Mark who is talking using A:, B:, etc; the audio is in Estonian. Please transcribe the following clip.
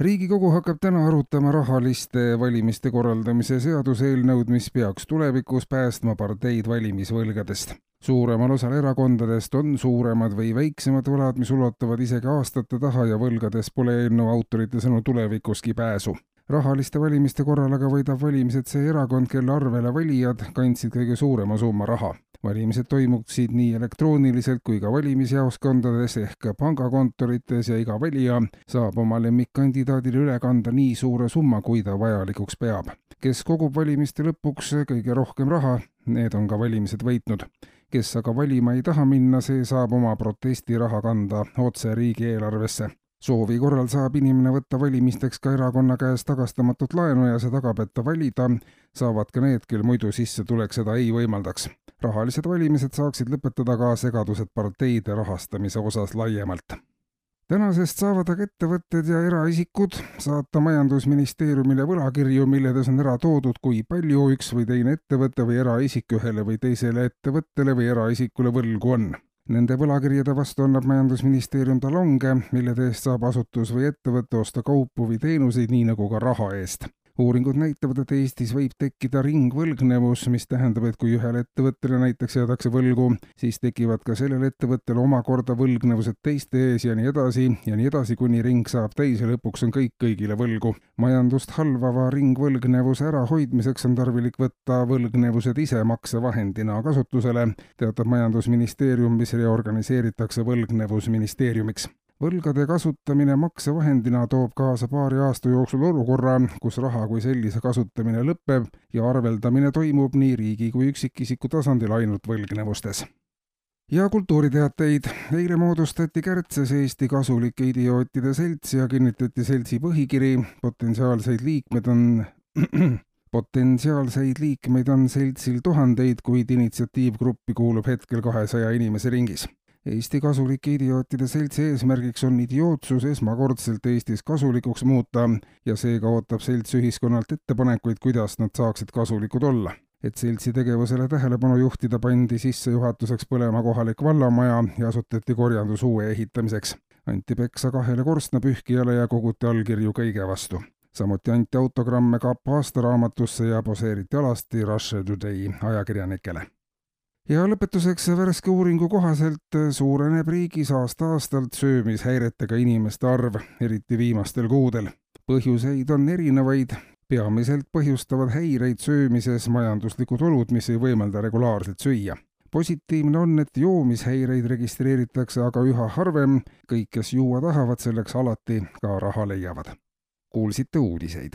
A: riigikogu hakkab täna arutama rahaliste valimiste korraldamise seaduseelnõud, mis peaks tulevikus päästma parteid valimisvõlgadest. suuremal osal erakondadest on suuremad või väiksemad võlad, mis ulatuvad isegi aastate taha ja võlgades pole eelnõu autorite sõnul tulevikuski pääsu rahaliste valimiste korral aga võidab valimised see erakond, kelle arvele valijad kandsid kõige suurema summa raha valimised toimuksid nii elektrooniliselt kui ka valimisjaoskondades ehk pangakontorites ja iga valija saab oma lemmikkandidaadile üle kanda nii suure summa, kui ta vajalikuks peab. kes kogub valimiste lõpuks kõige rohkem raha, need on ka valimised võitnud. kes aga valima ei taha minna, see saab oma protestiraha kanda otse riigieelarvesse soovi korral saab inimene võtta valimisteks ka erakonna käest tagastamatut laenu ja see tagab, et ta valida saavad ka need, kel muidu sissetulek seda ei võimaldaks. Rahalised valimised saaksid lõpetada ka segadused parteide rahastamise osas laiemalt. Tänasest saavad aga ettevõtted ja eraisikud saata Majandusministeeriumile võlakirju, milledes on ära toodud, kui palju üks või teine ettevõte või eraisik ühele või teisele ettevõttele või eraisikule võlgu on. Nende võlakirjade vastu annab Majandusministeerium talonge, millede eest saab asutus või ettevõte osta kaupu või teenuseid, nii nagu ka raha eest uuringud näitavad, et Eestis võib tekkida ringvõlgnevus, mis tähendab, et kui ühele ettevõttele näiteks jäädakse võlgu, siis tekivad ka sellel ettevõttel omakorda võlgnevused teiste ees ja nii edasi ja nii edasi, kuni ring saab täis ja lõpuks on kõik kõigile võlgu. majandust halvava ringvõlgnevuse ärahoidmiseks on tarvilik võtta võlgnevused ise maksevahendina kasutusele, teatab Majandusministeerium, mis reorganiseeritakse võlgnevusministeeriumiks võlgade kasutamine maksevahendina toob kaasa paari aasta jooksul olukorra, kus raha kui sellise kasutamine lõpeb ja arveldamine toimub nii riigi kui üksikisiku tasandil ainult võlgnevustes. ja kultuuriteateid. eile moodustati Kärtses Eesti Kasulike Idiootide Selts ja kinnitati seltsi põhikiri. potentsiaalseid liikmeid on potentsiaalseid liikmeid on seltsil tuhandeid, kuid initsiatiivgruppi kuulub hetkel kahesaja inimese ringis Eesti Kasulike Idiootide Seltsi eesmärgiks on idiootsus esmakordselt Eestis kasulikuks muuta ja seega ootab selts ühiskonnalt ettepanekuid, kuidas nad saaksid kasulikud olla. et seltsi tegevusele tähelepanu juhtida, pandi sissejuhatuseks põlema kohalik vallamaja ja asutati korjandus uue ehitamiseks. anti peksa kahele korstnapühkijale ja koguti allkirju kõige vastu samuti anti autogramme kapo aastaraamatusse ja poseeriti alasti Russia Today ajakirjanikele ja lõpetuseks värske uuringu kohaselt suureneb riigis aasta-aastalt söömishäiretega inimeste arv, eriti viimastel kuudel. põhjuseid on erinevaid, peamiselt põhjustavad häireid söömises majanduslikud olud, mis ei võimalda regulaarselt süüa. positiivne on, et joomishäireid registreeritakse aga üha harvem, kõik, kes juua tahavad, selleks alati ka raha leiavad. kuulsite uudiseid